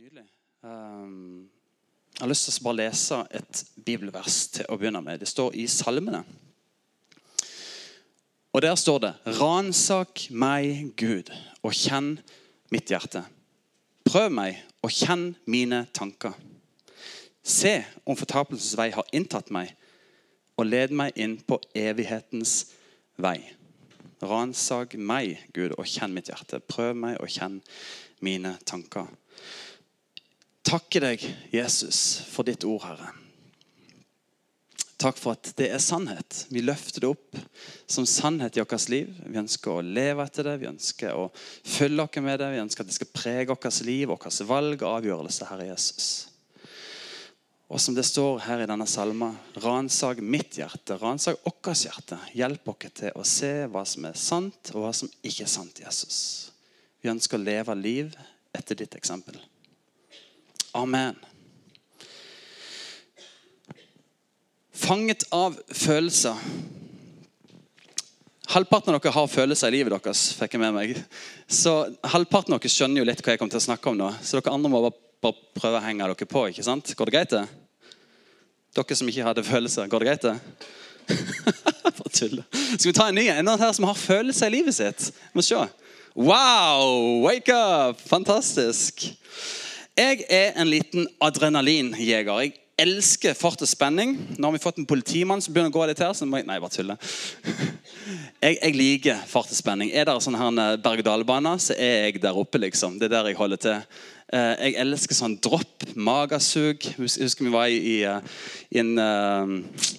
Nydelig. Um, jeg har lyst til å bare lese et bibelvers til å begynne med. Det står i Salmene. Og der står det Ransak meg, Gud, og kjenn mitt hjerte. Prøv meg og kjenn mine tanker. Se om fortapelsens vei har inntatt meg, og led meg inn på evighetens vei. Ransak meg, Gud, og kjenn mitt hjerte. Prøv meg og kjenn mine tanker. Takke deg, Jesus, for ditt ord, Herre. Takk for at det er sannhet. Vi løfter det opp som sannhet i vårt liv. Vi ønsker å leve etter det, vi ønsker å følge oss med det. Vi ønsker at det skal prege vårt liv, vårt valg og avgjørelse, Herre Jesus. Og som det står her i denne salma, ransak mitt hjerte, ransak vårt hjerte. Hjelp oss til å se hva som er sant, og hva som ikke er sant, Jesus. Vi ønsker å leve liv etter ditt eksempel. Amen. Fanget av følelser. Halvparten av dere har følelser i livet deres. fikk jeg med meg. Så Halvparten av dere skjønner jo litt hva jeg kommer til å snakke om nå. Så dere andre må bare, prøve å henge dere på. ikke sant? Går det greit? det? Dere som ikke hadde følelser, går det greit? det? Bare tulle. Skal vi ta en ny? En her som har følelser i livet sitt? Vi må se. Wow! Wake up! Fantastisk. Jeg er en liten adrenalinjeger. Jeg elsker fart og spenning. Nå har vi fått en politimann som begynner å gå litt her. så må jeg, Nei, bare tulle. Jeg, jeg liker fart og spenning. Er det sånn her berg-og-dal-bane, så er jeg der oppe. liksom. Det er der jeg holder til. Eh, jeg elsker sånn dropp, magesug. Jeg husker vi var i, i, i en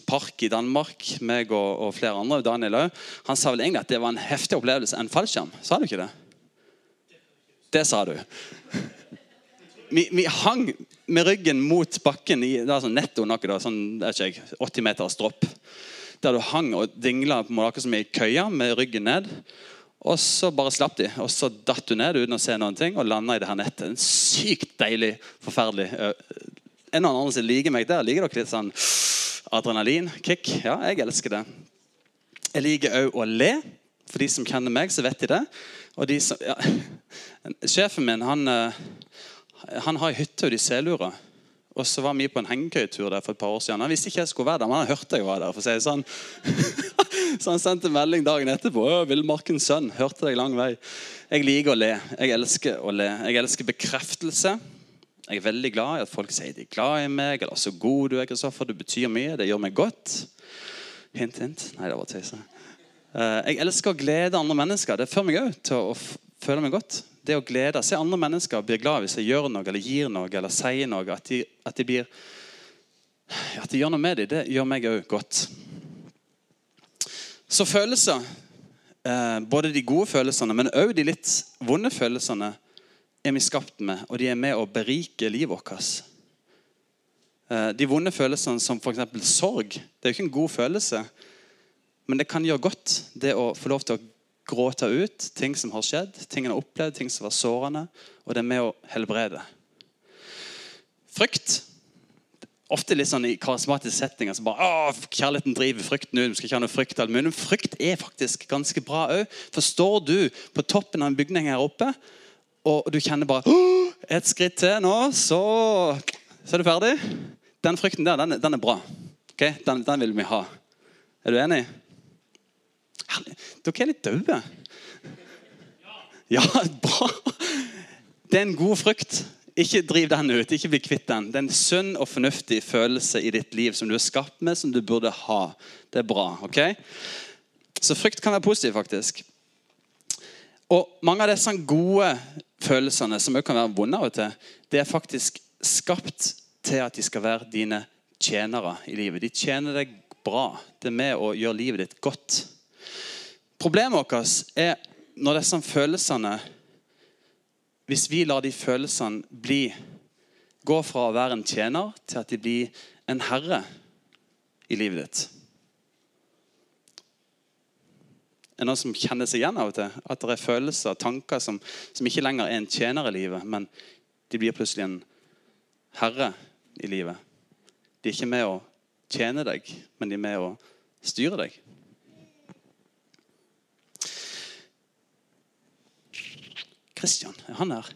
park i Danmark, meg og, og flere andre. Daniel òg. Han sa vel egentlig at det var en heftig opplevelse. En fallskjerm. Sa du ikke det? Det sa du vi, vi, hang med ryggen mot bakken i det er sånn netto noe, da, sånn, ikke, 80 meters dropp. Der du hang og dingla i køya med ryggen ned. Og så bare slapp de, og så datt du ned uten å se noen ting og landa i det her nettet. En sykt deilig, forferdelig En eller annen som liker meg der. Liker dere litt sånn adrenalinkick? Ja, jeg elsker det. Jeg liker òg å le. For de som kjenner meg, så vet de det. Og de som, ja. Sjefen min han han har ei hytte ute i Selura. Og så var vi på en hengekøyetur der for et par år siden. Han visste ikke jeg skulle være der, men han hørte jeg var der. for å si sånn. så han sendte melding dagen etterpå. 'Villmarkens sønn, hørte deg lang vei.' Jeg liker å le. Jeg elsker å le. Jeg elsker bekreftelse. Jeg er veldig glad i at folk sier de er glad i meg. eller 'Så god du er, Kristoffer. Du betyr mye. Det gjør meg godt.' Hint, hint. Nei, det var tøyse. Eh, jeg elsker å glede andre mennesker. Det fører meg òg til å føle meg godt det å glede Se andre mennesker blir glad hvis jeg gjør noe eller gir noe eller sier noe. At de, at de, blir, at de gjør noe med dem, det gjør meg òg godt. Så følelser, eh, både de gode følelsene, men òg de litt vonde følelsene, er vi skapt med, og de er med å berike livet vårt. Eh, de vonde følelsene som f.eks. sorg, det er jo ikke en god følelse. Men det kan gjøre godt det å få lov til å gråte ut ting som har skjedd, ting en har opplevd, ting som var sårende. Og det er med å helbrede. Frykt. Ofte litt sånn i karismatiske settinger så bare Åh, kjærligheten driver frykten ut. du skal ikke ha noe frykt. Men frykt er faktisk ganske bra òg. For står du på toppen av en bygning her oppe, og du kjenner bare Et skritt til nå, så, så er du ferdig. Den frykten der, den, den er bra. Okay? Den, den vil vi ha. Er du enig? Dere er litt daue. Ja, bra. Det er en god frukt. Ikke driv den ut. ikke bli kvitt den. Det er en sunn og fornuftig følelse i ditt liv som du er skapt med, som du burde ha. Det er bra. ok? Så frykt kan være positiv, faktisk. Og Mange av disse gode følelsene, som også kan være vonde av og til, det er faktisk skapt til at de skal være dine tjenere i livet. De tjener deg bra. Det er med å gjøre livet ditt godt. Problemet vårt er når disse følelsene Hvis vi lar de følelsene bli gå fra å være en tjener til at de blir en herre i livet ditt. Er det noen som kjenner seg igjen av og til? At det er følelser og tanker som, som ikke lenger er en tjener i livet, men de blir plutselig en herre i livet. De er ikke med å tjene deg, men de er med å styre deg. Kristian, er han her?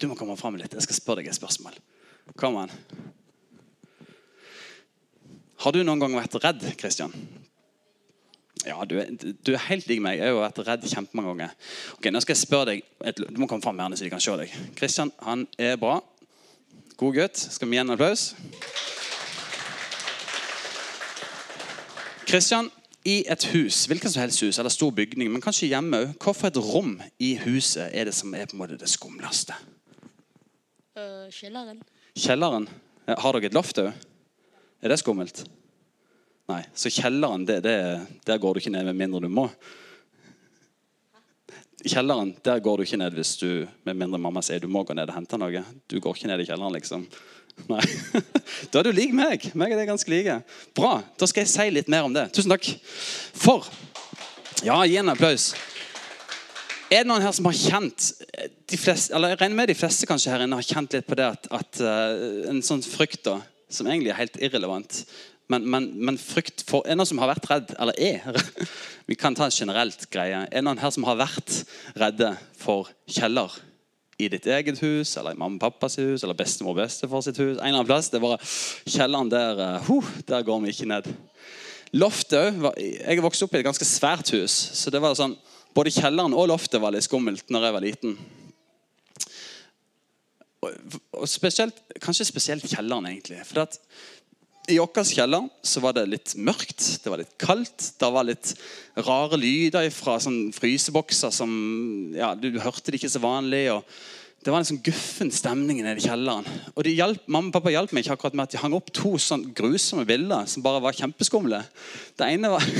Du må komme fram litt. Jeg skal spørre deg et spørsmål. Kom an. Har du noen gang vært redd, Kristian? Ja, du er, du er, helt lik meg. Jeg har vært redd kjempemange ganger. Ok, Nå skal jeg spørre deg, Du må komme fram her så de kan se deg. Kristian han er bra. God gutt. Skal vi gi en applaus? Kristian, i et hus, hvilket som helst hus, eller stor bygning, men kanskje hjemme òg, hvilket et rom i huset er det som er på en måte det skumleste? Uh, kjelleren. Kjelleren? Har dere et loft òg? Er det skummelt? Nei. Så kjelleren, det, det, der går du ikke ned med mindre du må. Kjelleren der går du ikke ned hvis du med mindre mamma sier du må gå ned og hente noe. Du går ikke ned i kjelleren, liksom. Nei. Da er du lik meg. Meg er det ganske like. Bra. Da skal jeg si litt mer om det. Tusen takk. For Ja, gi en applaus. Er det noen her som har kjent de fleste, eller Jeg regner med de fleste kanskje her inne har kjent litt på det at, at uh, en sånn frykt da, som egentlig er helt irrelevant men, men, men, frykt for Er det noen som har vært redd, eller er Vi kan ta en generelt greie. Er det noen her som har vært redde for kjeller? I ditt eget hus, eller i mamma og pappas hus, eller bestemor og bestefar sitt hus. En eller annen plass, det bare Kjelleren der uh, der går vi ikke ned. Loftet Jeg vokste opp i et ganske svært hus. så det var sånn, Både kjelleren og loftet var litt skummelt når jeg var liten. Og, og spesielt, Kanskje spesielt kjelleren, egentlig. For at i vår kjeller så var det litt mørkt, det var litt kaldt. Det var litt rare lyder fra sånn frysebokser som ja, Du hørte det ikke så vanlig. og Det var en sånn guffen stemning nede i kjelleren. Og hjelp, Mamma og pappa hjalp meg ikke akkurat med at de hang opp to sånn grusomme bilder som bare var kjempeskumle. Det ene var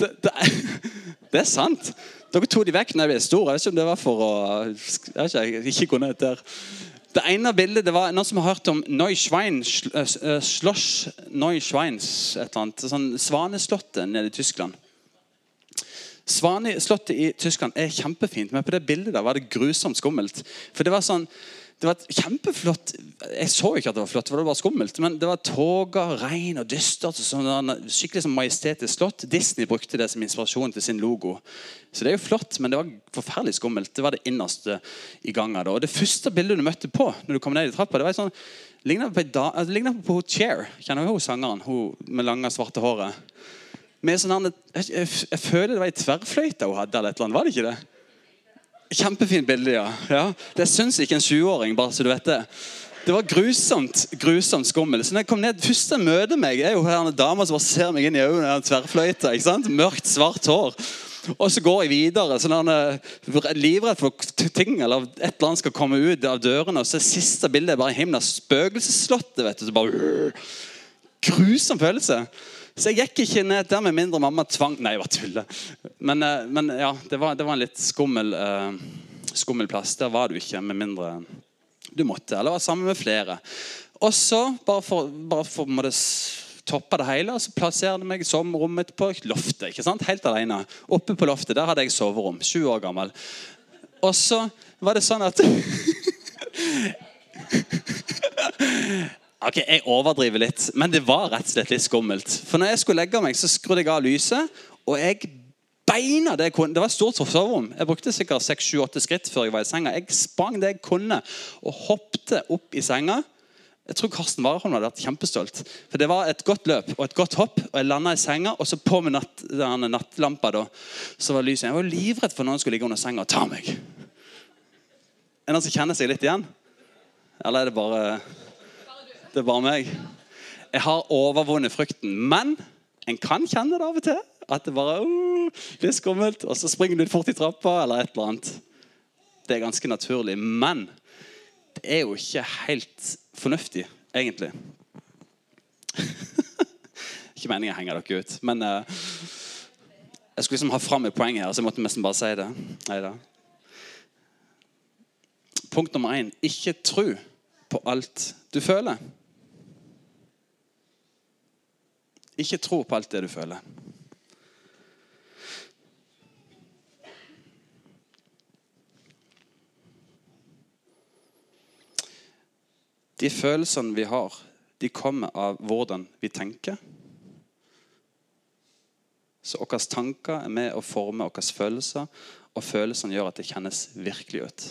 det, det, det, er sant. Dere tok de vekk da jeg ble stor. Jeg vet ikke om det var for å jeg ikke, ikke gå ned der. Det ene bildet det var noen som har hørt om Neuschwein, eh, Schloss Neuschweins, et eller annet, sånn Svaneslottet nede i Tyskland. Svaneslottet i Tyskland er kjempefint, men på det bildet der var det grusomt skummelt. For det var sånn det var kjempeflott Jeg så ikke at det var flott, for det var skummelt. Men det var tåger, regn og dystert. Sånn, skikkelig som majestetisk slott. Disney brukte det som inspirasjon til sin logo. Så det er jo flott, men det var forferdelig skummelt. Det var det innerste i gangen. Og det første bildet du møtte på når du kom ned i trappa, det var sånn Ligna på, da, på, på Cher. Kjenner du hun sangeren? Hun med lange, svarte håret. Med sånn, jeg, jeg, jeg, føler det var ei tverrfløyte hun hadde, eller et eller annet. Var det ikke det? Kjempefint bilde, ja. ja. Det syns ikke en 20-åring, bare så du vet det. Det var grusomt grusomt skummel. Så når jeg kom ned, Første møte meg er jo en dame som bare ser meg inn i øynene. Tverrfløyta, ikke sant? Mørkt, svart hår. Og så går jeg videre. så han er Livredd for ting eller et eller annet skal komme ut av dørene. Og så siste bildet er bare himmelen spøkelsesslottet. vet du, så bare Grusom følelse. Så jeg gikk ikke ned der med mindre mamma tvang Nei, jeg bare tuller. Men, eh, men, ja, det var, det var, en litt skummel, uh, skummel plass. Der var du ikke med mindre du måtte. Eller var sammen med flere. Og så, bare for, bare for å toppe det hele, så plasserte jeg meg som rommet på loftet. ikke sant? Helt alene. Oppe på loftet der hadde jeg soverom. 20 år gammel. Og så var det sånn at Ok, Jeg overdriver litt, men det var rett og slett litt skummelt. For når jeg skulle legge meg, så skrudde jeg av lyset, og jeg beina det jeg kunne. Det var et stort soverom. Jeg brukte sikkert 6-7-8 skritt før jeg var i senga. Jeg sprang det jeg kunne, og hoppte opp i senga. Jeg tror Karsten Warholm hadde vært kjempestolt. For Det var et godt løp og et godt hopp. og Jeg landa i senga, og så på med natt, nattlampa. da, så var lyset. Jeg var livredd for noen skulle ligge under senga og ta meg. Er det noen som kjenner seg litt igjen? Eller er det bare det bare meg. Jeg har overvunnet frykten. Men en kan kjenne det av og til. At det bare uh, det er skummelt, og så springer du fort i trappa eller et eller annet. Det er ganske naturlig. Men det er jo ikke helt fornuftig, egentlig. ikke meningen å henge dere ut, men uh, jeg skulle liksom ha fram et poeng her, så jeg måtte nesten bare si det. Neida. Punkt nummer én ikke tro på alt du føler. Ikke tro på alt det du føler. De følelsene vi har, de kommer av hvordan vi tenker. Så våre tanker er med å forme våre følelser, og følelsene gjør at det kjennes virkelig ut.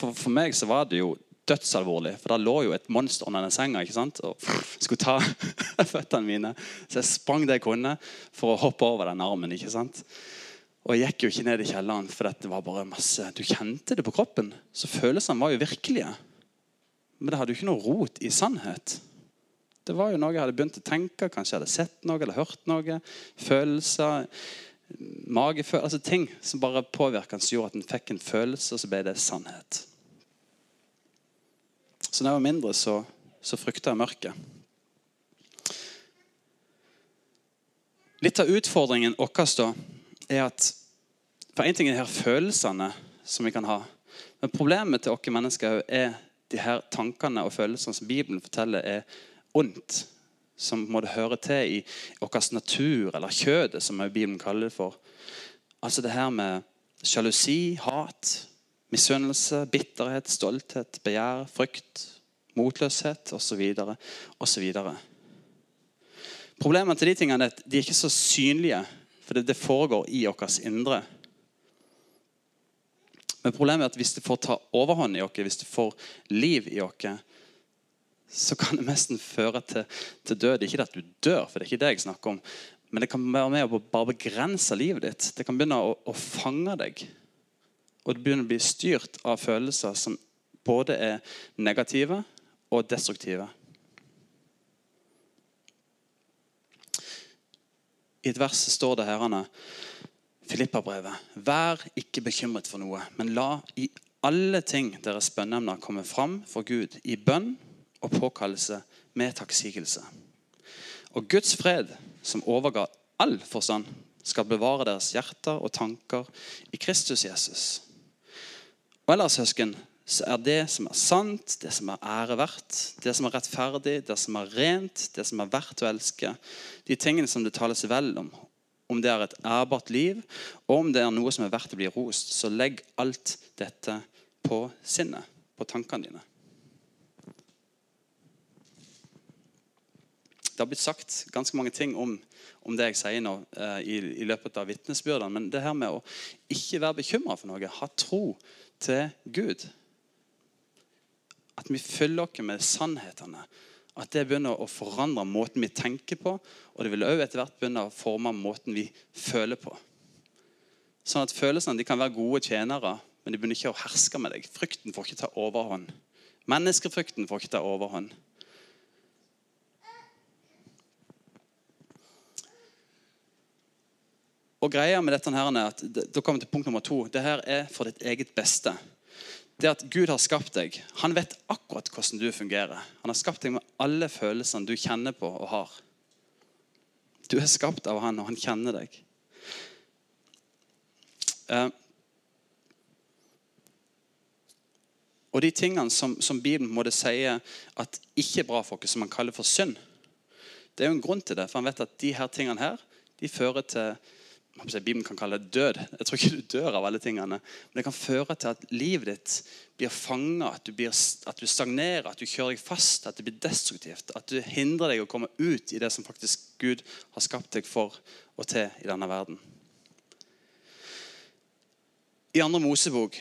for, for meg så var det jo dødsalvorlig. For der lå jo et monster under den senga ikke sant? og skulle ta føttene mine. Så jeg sprang det jeg kunne for å hoppe over den armen. ikke sant? Og jeg gikk jo ikke ned i kjelleren, for det var bare masse Du kjente det på kroppen. Så følelsene var jo virkelige. Men det hadde jo ikke noe rot i sannhet. Det var jo noe jeg hadde begynt å tenke. Kanskje jeg hadde sett noe eller hørt noe. Følelser, magefølelser altså Ting som bare påvirka som gjorde at en fikk en følelse, og så ble det sannhet. Så da jeg var mindre, så, så frykta jeg mørket. Litt av utfordringen vår da, er at For én ting er de her følelsene som vi kan ha. Men problemet til oss mennesker er de her tankene og følelsene som Bibelen forteller er ondt. Som må det høre til i vår natur, eller kjødet, som Bibelen kaller det for. Altså det her med sjalusi, hat, misunnelse, bitterhet, stolthet, begjær, frykt, motløshet osv. osv. Problemet til de tingene er at de er ikke så synlige, for det, foregår i vårt indre. Men problemet er at hvis det får ta overhånd i oss, hvis det får liv i oss, så kan det nesten føre til, til død. Ikke at du dør, for det er ikke det jeg snakker om. Men det kan være med å bare begrense livet ditt. Det kan begynne å, å fange deg. Og du begynner å bli styrt av følelser som både er negative og destruktive. I et vers står det herrene Filippa-brevet. Vær ikke bekymret for noe, men la i alle ting deres bønneemner komme fram for Gud i bønn og påkallelse med takksigelse. Og Guds fred, som overga all forstand, skal bevare deres hjerter og tanker i Kristus Jesus. Og ellers, søsken, så er det som er sant, det som er æreverdt, det som er rettferdig, det som er rent, det som er verdt å elske, de tingene som det tales vel om, om det er et ærbart liv, og om det er noe som er verdt å bli rost, så legg alt dette på sinnet, på tankene dine. Det har blitt sagt ganske mange ting om, om det jeg sier nå eh, i, i, løpet av vitnesbyrdene. Men det her med å ikke være bekymra for noe, ha tro til Gud At vi følger oss med sannhetene. At det begynner å forandre måten vi tenker på. Og det vil òg etter hvert begynne å forme måten vi føler på. Sånn at Følelsene kan være gode tjenere, men de begynner ikke å herske med deg. Frykten får ikke ta overhånd. Menneskefrykten får ikke ta overhånd. Og greia med dette her er at Da kommer vi til punkt nummer to. Det her er for ditt eget beste. Det at Gud har skapt deg. Han vet akkurat hvordan du fungerer. Han har skapt deg med alle følelsene du kjenner på og har. Du er skapt av han, og han kjenner deg. Eh, og de tingene som, som Bibelen måtte si at ikke er bra for oss, som han kaller for synd, det er jo en grunn til det. For han vet at de her tingene her, de fører til Bibelen kan kalle det død. Jeg tror ikke du dør av alle tingene. Men det kan føre til at livet ditt blir fanga, at, at, du stagnerer, at du kjører deg fast, at det blir destruktivt. At du hindrer deg å komme ut i det som faktisk Gud har skapt deg for og til i denne verden. I andre Mosebok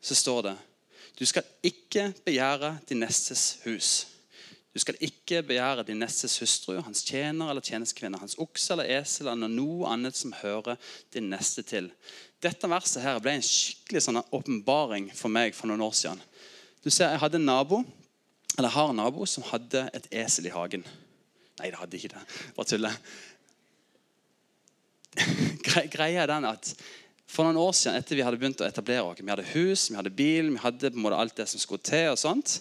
så står det du skal ikke begjære din nestes hus. Du skal ikke begjære din nestes hustru, hans tjener eller tjenestekvinne, hans okse eller esel eller noe annet som hører din neste til. Dette verset her ble en skikkelig sånn åpenbaring for meg for noen år siden. Du ser, Jeg hadde en nabo, eller har en nabo som hadde et esel i hagen. Nei, det hadde ikke det. Bare tuller. Greia er den at for noen år siden, etter vi hadde begynt å etablere oss, vi hadde hus, vi hadde bil, vi hadde på en måte alt det som skulle til, og sånt,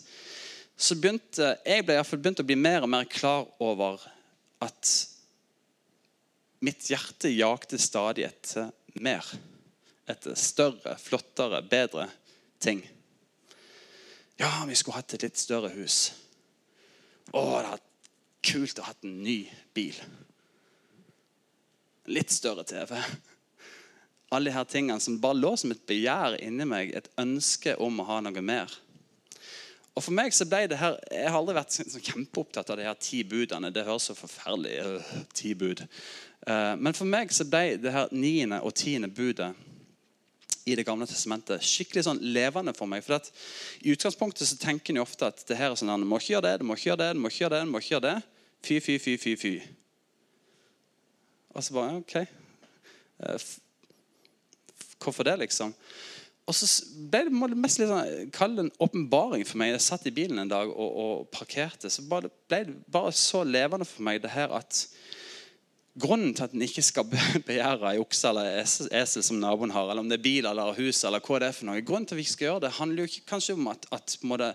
så begynte jeg ble i hvert fall begynt å bli mer og mer klar over at mitt hjerte jakte stadig etter mer. Etter større, flottere, bedre ting. Ja, vi skulle hatt et litt større hus. Å, det hadde vært kult å ha en ny bil. Litt større TV. Alle her tingene som bare lå som et begjær inni meg, et ønske om å ha noe mer. Og for meg så ble det her, Jeg har aldri vært sånn kjempeopptatt av de her ti budene. Det høres så forferdelig uh, ti bud. Uh, men for meg så ble det her niende og tiende budet i Det gamle testamentet skikkelig sånn levende for meg. For at I utgangspunktet så tenker en ofte at det her er sånn, du må ikke gjøre det, du må ikke gjøre det, du må ikke gjøre det. du må ikke gjøre det. Fy, fy, fy, fy, fy. Og så bare OK. Eh, Hvorfor det, liksom? Og så ble det mest litt sånn, Kall det en åpenbaring for meg. Jeg satt i bilen en dag og, og parkerte. Så ble det bare så levende for meg det her at Grunnen til at en ikke skal begjære ei okse eller esel som naboen har, eller om det er bil eller hus, eller hva det er for noe, grunnen til at vi ikke skal gjøre det, handler jo ikke kanskje om at, at en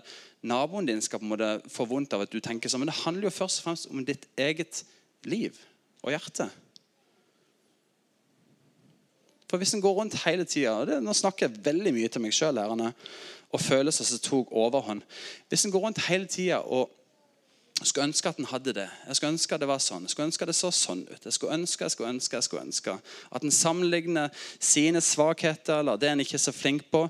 naboen din skal på måte få vondt av at du tenker sånn, men det handler jo først og fremst om ditt eget liv og hjerte. For hvis en går rundt hele tida Nå snakker jeg veldig mye til meg sjøl, og følelser som tok overhånd. Hvis en går rundt hele tida og skulle ønske at en hadde det. Jeg skulle ønske det var sånn. Jeg skulle ønske det så sånn ut. Jeg skulle ønske, jeg skulle ønske, jeg skulle ønske. At en sammenligner sine svakheter eller det en ikke er så flink på,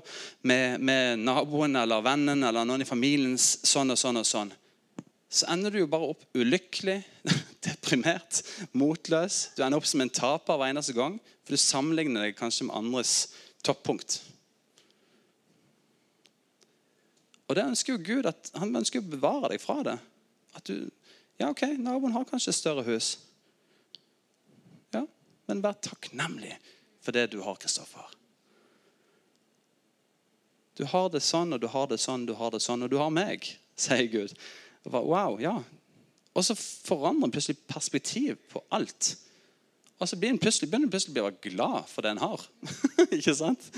med, med naboen eller vennen eller noen i familien sånn og sånn og sånn. Så ender du jo bare opp ulykkelig, deprimert, motløs. Du ender opp som en taper hver eneste gang, for du sammenligner deg kanskje med andres toppunkt. Og det ønsker jo Gud at Han ønsker å bevare deg fra det. At du, ja ok, Naboen har kanskje et større hus. Ja, Men vær takknemlig for det du har, Kristoffer. Du har det sånn, og du har det sånn, du har det sånn, og du har meg, sier Gud. Og bare, wow, ja. Og så forandrer han plutselig perspektiv på alt. Og så begynner han plutselig å bli glad for det han har. ikke sant?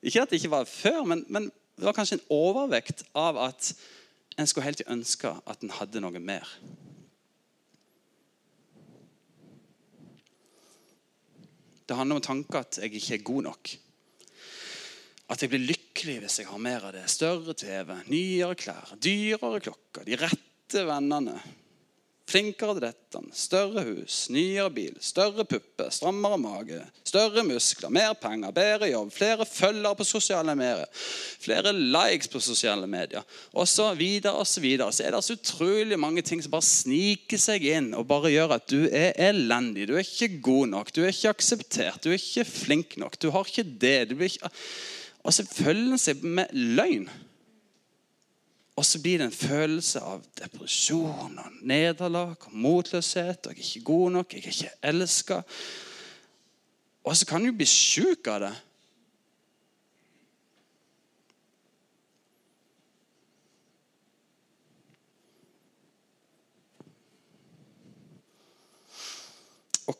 Ikke at det ikke var før, men, men det var kanskje en overvekt av at en skulle helt ønske at en hadde noe mer. Det handler om tanken at jeg ikke er god nok. At jeg blir lykkelig hvis jeg har mer av det. Større TV, nyere klær, dyrere klokker, de rette vennene. Flinkere til dette, større hus, nyere bil, større pupper, strammere mage, større muskler, mer penger, bedre jobb, flere følgere på sosiale medier, flere likes på sosiale medier, og så videre og så videre. Så er det så utrolig mange ting som bare sniker seg inn og bare gjør at du er elendig. Du er ikke god nok, du er ikke akseptert, du er ikke flink nok, du har ikke det. Du blir ikke... Og så følger en seg med løgn. Og så blir det en følelse av depresjon og nederlag og motløshet. og Jeg er ikke god nok, jeg er ikke elska. Og så kan du bli sjuk av det.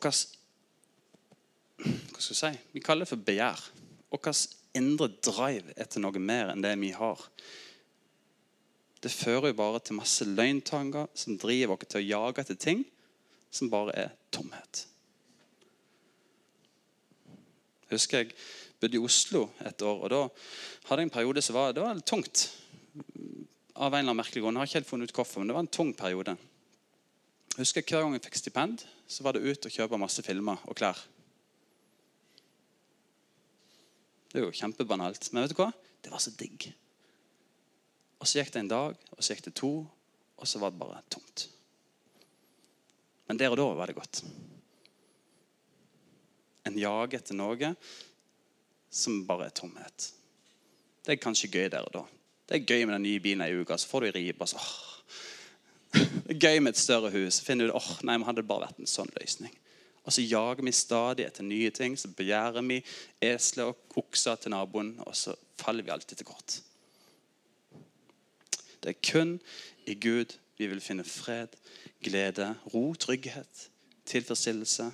Hva Hva skal jeg si? Vi kaller det for begjær. Vår indre drive etter noe mer enn det vi har det fører jo bare til masse løgntanker som driver oss til å jage etter ting som bare er tomhet. Jeg husker jeg bodde i Oslo et år, og da hadde jeg en periode som var, det var litt tungt. Av en eller annen merkelig grunn. Jeg har ikke helt funnet ut hvorfor, men det var en tung periode. Jeg husker Hver gang jeg fikk stipend, så var det ut og kjøpe masse filmer og klær. Det er jo kjempebanalt, men vet du hva? Det var så digg. Og så gikk det en dag, og så gikk det to, og så var det bare tomt. Men der og da var det godt. En jag etter noe som bare er tomhet. Det er kanskje gøy der og da. Det er gøy med den nye bilen ei uke, så får du ripe. og så. Det er gøy med et større hus. Finner du åh, nei, men hadde det bare vært en sånn løsning. Og så jager vi stadig etter nye ting. Så begjærer vi esler og okser til naboen, og så faller vi alltid til kort. Det er kun i Gud vi vil finne fred, glede, ro, trygghet, tilfredsstillelse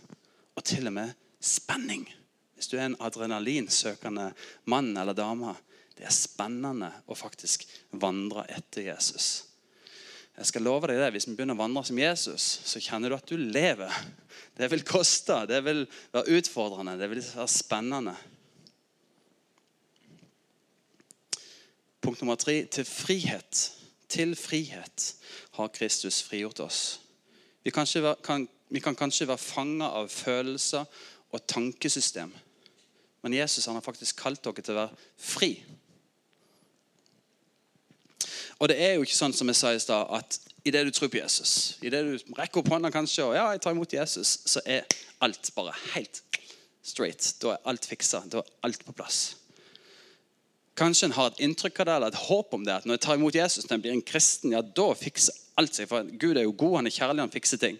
og til og med spenning. Hvis du er en adrenalinsøkende mann eller dame, det er spennende å faktisk vandre etter Jesus. Jeg skal love deg det, Hvis vi begynner å vandre som Jesus, så kjenner du at du lever. Det vil koste, det vil være utfordrende, det vil være spennende. Punkt nummer tre til frihet. Til frihet har Kristus frigjort oss. Vi kan, være, kan, vi kan kanskje være fanga av følelser og tankesystem. Men Jesus har faktisk kalt dere til å være fri. Og det er jo ikke sånn som jeg sa i stad, at idet du tror på Jesus, idet du rekker opp hånda kanskje, og ja, jeg tar imot Jesus, så er alt bare helt straight. Da er alt fiksa. Da er alt på plass. Kanskje en har et inntrykk av det, eller et håp om det. At når jeg tar imot Jesus, når jeg blir en kristen, ja, da fikser alt seg. For Gud er jo god, han er kjærlig, han fikser ting.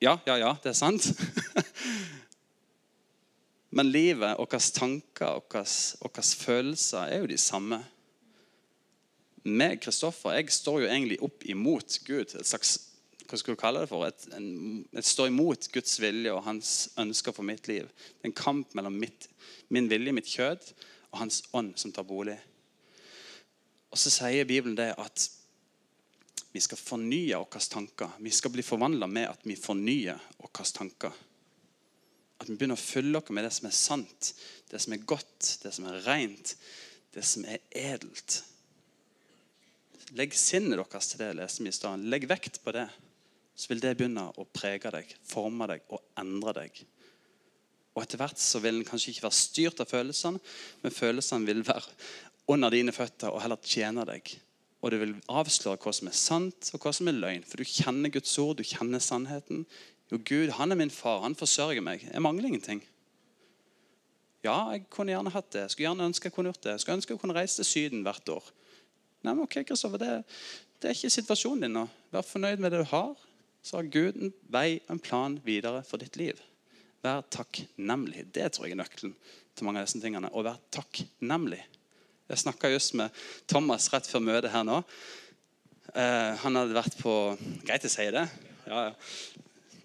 Ja, ja, ja, det er sant. Men livet, våre tanker, og våre følelser er jo de samme. Meg, Kristoffer, jeg står jo egentlig opp imot Gud. Et slags hva skal du kalle det for? Et, en, jeg står imot Guds vilje og hans ønsker for mitt liv. Det er en kamp mellom mitt, min vilje, mitt kjød, og hans ånd som tar bolig. Og så sier Bibelen det at vi skal fornye våre tanker. Vi skal bli forvandla med at vi fornyer våre tanker. At vi begynner å fylle oss med det som er sant, det som er godt, det som er rent, det som er edelt. Legg sinnet deres til det, leste vi i stedet. Legg vekt på det. Så vil det begynne å prege deg, forme deg og endre deg. Og Etter hvert så vil den kanskje ikke være styrt av følelsene, men følelsene vil være under dine føtter og heller tjene deg. Og det vil avsløre hva som er sant og hva som er løgn. For du kjenner Guds ord, du kjenner sannheten. Jo, Gud, han er min far, han forsørger meg. Jeg mangler ingenting. Ja, jeg kunne gjerne hatt det. Jeg skulle gjerne ønske jeg kunne gjort det. Jeg skulle ønske jeg kunne reise til Syden hvert år. Nei, men ok, Kristoffer, det, det, er ikke situasjonen din nå. Vær fornøyd med det du har. Så har Gud en vei en plan videre for ditt liv. Vær takknemlig. Det tror jeg er nøkkelen til mange av disse tingene. Å være takknemlig. Jeg snakka just med Thomas rett før møtet her nå. Uh, han hadde vært på Greit å si det? Ja, ja.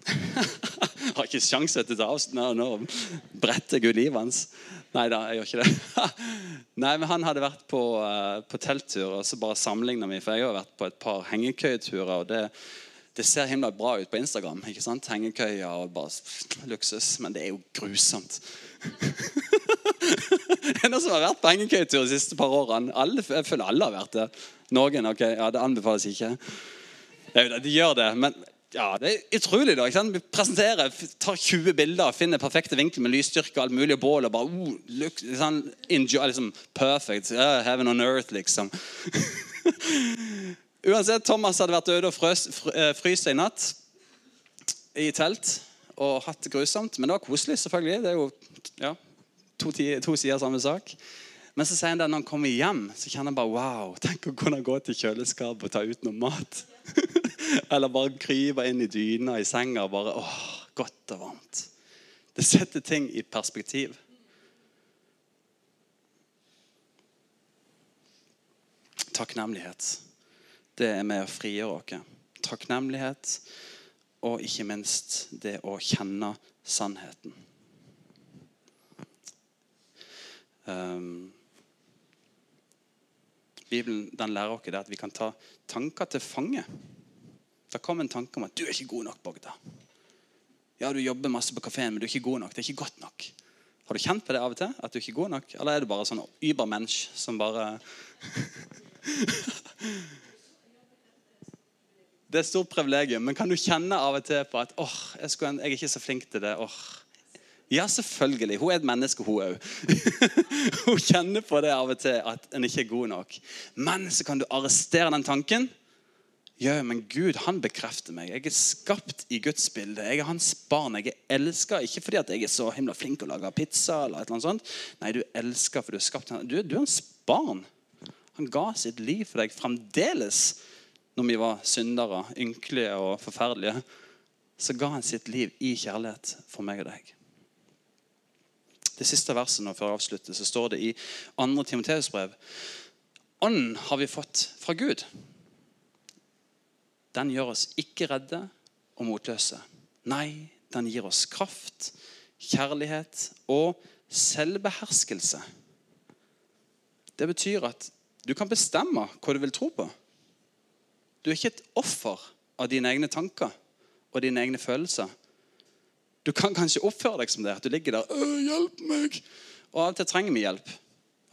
har ikke sjanse til å ta avstand nå bretter Gud livet hans. Nei da, jeg gjør ikke det. Nei, men Han hadde vært på, uh, på telttur, og så bare sammenligna vi. For jeg har vært på et par hengekøyeturer. og det det ser himla bra ut på Instagram. ikke sant? Hengekøyer og bare luksus. Men det er jo grusomt. en som har vært på hengekøyetur de siste par årene? Alle, jeg føler alle har vært det. Noen, ok, ja, Det anbefales ikke. De gjør det, men ja, det er utrolig. da, ikke sant? Vi presenterer, tar 20 bilder, finner perfekte vinkler med lysstyrke og alt mulig, og bål og bare uh, look, liksom, enjoy, liksom, Perfect. Uh, heaven on earth, liksom. Uansett, Thomas hadde vært ute og frøs, eh, fryst i natt i telt og hatt det grusomt. Men det var koselig, selvfølgelig. Det er jo ja, to, to sider samme sak. Men så sier han det når han kommer hjem, så kjenner han bare wow, tenk å kunne gå til kjøleskapet og ta ut noe mat. Eller bare krype inn i dyna i senga og bare åh, godt og varmt. Det setter ting i perspektiv. Takknemlighet det er med å frigjøre oss. Takknemlighet og ikke minst det å kjenne sannheten. Um, Bibelen den lærer oss at vi kan ta tanker til fange. Det kom en tanke om at 'du er ikke god nok', Bogda. Ja, du jobber masse på kafeen, men du er ikke god nok. Det er ikke godt nok. Har du kjent på det av og til? At du er ikke god nok? Eller er du bare sånn übermensch som bare Det er et stort privilegium. Men kan du kjenne av og til på at åh, jeg, jeg, er ikke så flink til det. åh. Ja, selvfølgelig. Hun er et menneske, hun òg. hun kjenner på det av og til at en ikke er god nok. Men så kan du arrestere den tanken. Ja, men Gud han bekrefter meg. Jeg er skapt i Guds bilde. Jeg er hans barn. Jeg er elska ikke fordi jeg er så himla flink til å lage pizza. eller et sånt. Nei, du elsker fordi du er skapt. Du, du er hans barn. Han ga sitt liv for deg fremdeles når vi var syndere, ynkelige og forferdelige, så ga han sitt liv i kjærlighet for meg og deg. Det siste verset nå før jeg avslutter, så står det i 2. Timoteus brev Ånden har vi fått fra Gud. Den gjør oss ikke redde og motløse. Nei, den gir oss kraft, kjærlighet og selvbeherskelse. Det betyr at du kan bestemme hva du vil tro på. Du er ikke et offer av dine egne tanker og dine egne følelser. Du kan kanskje oppføre deg som det. At du ligger der 'Hjelp meg!' Og Av og til trenger vi hjelp.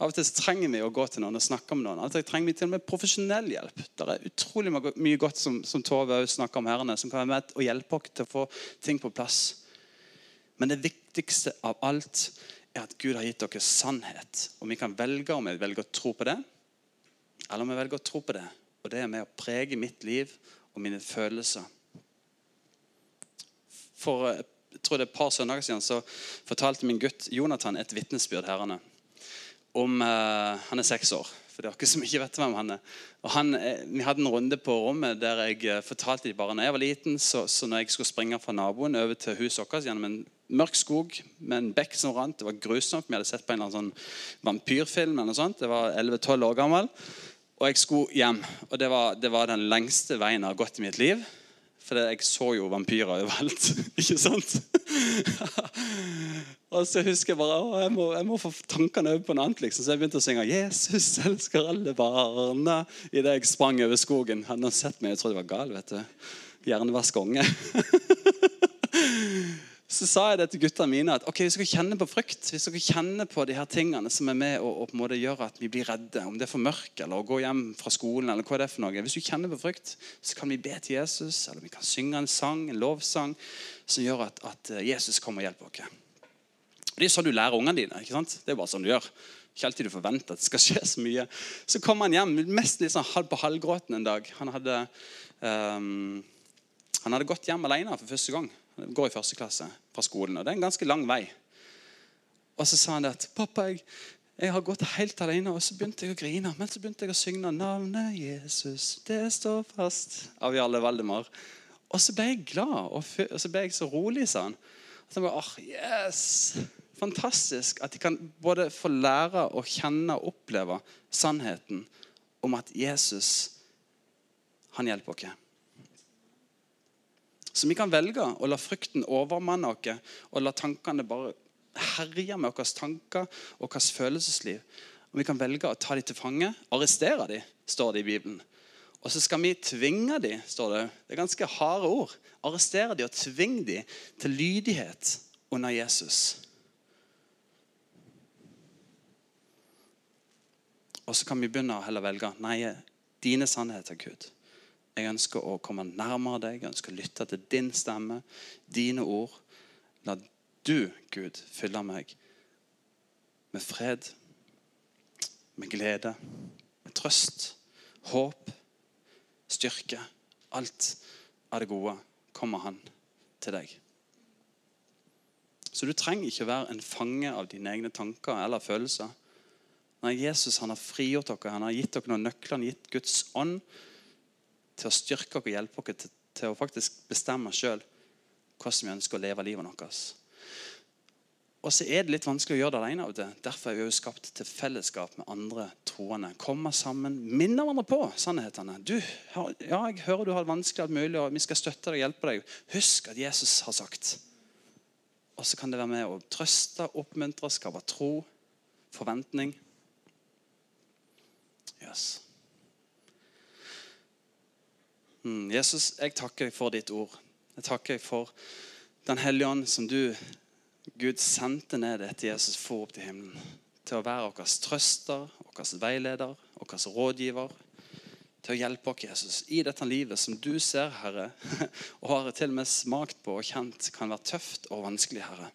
Av og til trenger vi å gå til noen og snakke med noen. Av og til trenger vi til og med profesjonell hjelp. Det er utrolig mye godt som, som Tove snakker om herrene, som kan være med å hjelpe oss til å få ting på plass. Men det viktigste av alt er at Gud har gitt dere sannhet. Og vi kan velge om vi velger å tro på det, eller om vi velger å tro på det og det er med å prege mitt liv og mine følelser. For jeg tror det er et par søndager siden så fortalte min gutt Jonathan et vitnesbyrd herrene. om eh, Han er seks år, for det er ikke så mye vet hvem han er. Og han, eh, vi hadde en runde på rommet der jeg eh, fortalte de bare når jeg var liten, så, så når jeg skulle springe fra naboen over til huset vårt gjennom en mørk skog med en bekk som rant Det var grusomt. Vi hadde sett på en eller annen sånn vampyrfilm. eller noe sånt. Jeg var 11-12 år gammel. Og jeg skulle hjem. Og det var, det var den lengste veien jeg har gått i mitt liv. For jeg så jo vampyrer overalt. ikke sant? og så husker jeg bare å, jeg må, jeg må få tankene over på noe annet. liksom. Så jeg begynte å synge 'Jesus elsker alle barna' idet jeg sprang over skogen. Hadde han sett meg, jeg trodde jeg var gal. vet du. Hjernevask unge. så sa jeg det til guttene mine at ok, hvis dere kjenner på frykt, hvis dere kjenner på de her tingene som er med og, og på en måte gjør at vi blir redde, om det er for mørkt eller å gå hjem fra skolen, eller hva det er for noe, hvis du kjenner på frykt, så kan vi be til Jesus, eller vi kan synge en sang, en lovsang som gjør at, at eh, Jesus kommer og hjelper oss. Det er sånn du lærer ungene dine. ikke sant? Det er bare sånn du gjør. Ikke alltid du forventer at det skal skje så mye. Så kom han hjem mest litt sånn halv på halvgråten en dag. Han hadde, um, han hadde gått hjem alene for første gang går i første klasse fra skolen. og Det er en ganske lang vei. Og så sa han det at 'Pappa, jeg, jeg har gått helt alene.' Og så begynte jeg å grine. Men så begynte jeg å synge 'Navnet Jesus, det står fast' av Jarle Valdemar. Og så ble jeg glad, og så ble jeg så rolig, sa han. Og så bare, oh, yes, Fantastisk at de kan både få lære å kjenne og oppleve sannheten om at Jesus, han hjelper oss. Så vi kan velge å la frykten overmanne oss og la tankene bare herje med våre tanker og vårt følelsesliv. Og Vi kan velge å ta dem til fange, arrestere dem, står det i Bibelen. Og så skal vi tvinge dem, står det. Det er ganske harde ord. Arrestere dem og tvinge dem til lydighet under Jesus. Og så kan vi begynne å heller velge nei, dine sannheter, Gud. Jeg ønsker å komme nærmere deg. Jeg ønsker å lytte til din stemme, dine ord. La du, Gud, fylle meg med fred, med glede, med trøst, håp, styrke. Alt av det gode kommer han til deg. Så du trenger ikke være en fange av dine egne tanker eller følelser. Nei, Jesus han har frigjort dere, han har gitt dere noen nøkler, han har gitt Guds ånd til å styrke oss og hjelpe oss til, til, å faktisk bestemme sjøl hvordan vi ønsker å leve livet vårt. Og så er det litt vanskelig å gjøre det alene. av det. Derfor er vi jo skapt til fellesskap med andre troende. Komme sammen, minne hverandre på sannhetene. Du, ja, jeg hører du har det vanskelig, alt mulig, og vi skal støtte deg og hjelpe deg. Husk at Jesus har sagt. Og så kan det være med å trøste, oppmuntre, skape tro, forventning. Yes. Mm, Jesus, jeg takker deg for ditt ord. Jeg takker deg for Den hellige ånd som du, Gud, sendte ned etter Jesus for opp til himmelen. Til å være vår trøster, vår veileder, vår rådgiver. Til å hjelpe oss, Jesus, i dette livet som du ser, Herre, og har til og med smakt på og kjent kan være tøft og vanskelig, Herre.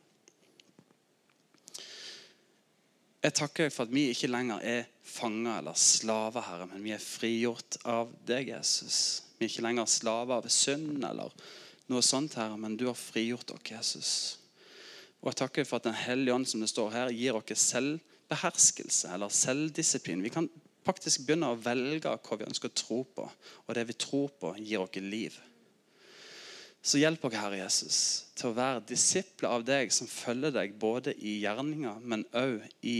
Jeg takker deg for at vi ikke lenger er fanger eller slaver, Herre, men vi er frigjort av deg, Jesus. Vi er ikke lenger slaver av synd eller noe sånt, Herre, men du har frigjort oss, Jesus. Og jeg takker for at Den hellige ånd som det står her, gir oss selvbeherskelse eller selvdisiplin. Vi kan faktisk begynne å velge hva vi ønsker å tro på. Og det vi tror på, gir oss liv. Så hjelp oss, Herre Jesus, til å være disipler av deg som følger deg både i gjerninger, men òg i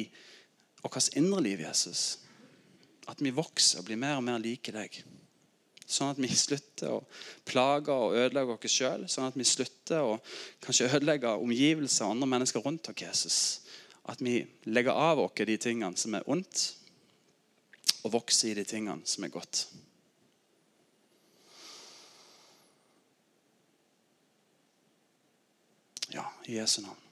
vårt indre liv, Jesus. At vi vokser og blir mer og mer like deg. Sånn at vi slutter å plage og ødelegge oss sjøl. Sånn at vi slutter å kanskje ødelegge omgivelser og andre mennesker rundt oss. Jesus. At vi legger av oss de tingene som er ondt, og vokser i de tingene som er godt. Ja, i Jesu navn.